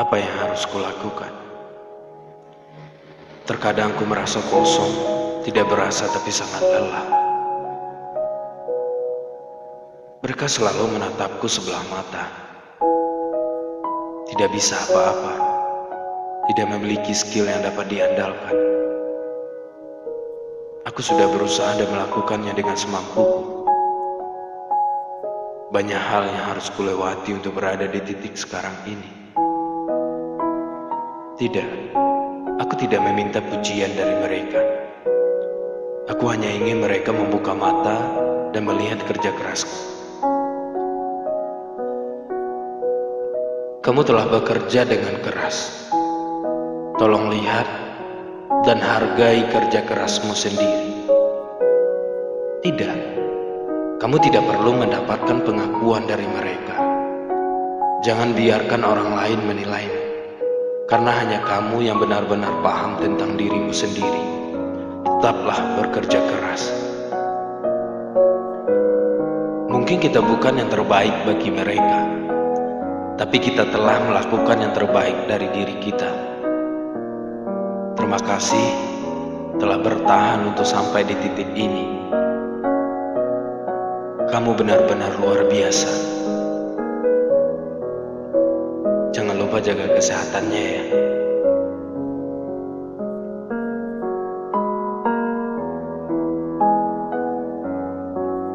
apa yang harus kulakukan. Terkadang ku merasa kosong, tidak berasa tapi sangat lelah. Mereka selalu menatapku sebelah mata. Tidak bisa apa-apa. Tidak memiliki skill yang dapat diandalkan. Aku sudah berusaha dan melakukannya dengan semampuku. Banyak hal yang harus kulewati untuk berada di titik sekarang ini. Tidak, aku tidak meminta pujian dari mereka. Aku hanya ingin mereka membuka mata dan melihat kerja kerasku. Kamu telah bekerja dengan keras. Tolong lihat dan hargai kerja kerasmu sendiri. Tidak, kamu tidak perlu mendapatkan pengakuan dari mereka. Jangan biarkan orang lain menilaimu, karena hanya kamu yang benar-benar paham tentang dirimu sendiri. Tetaplah bekerja keras. Mungkin kita bukan yang terbaik bagi mereka, tapi kita telah melakukan yang terbaik dari diri kita. Terima kasih telah bertahan untuk sampai di titik ini. Kamu benar-benar luar biasa. Lupa jaga kesehatannya ya.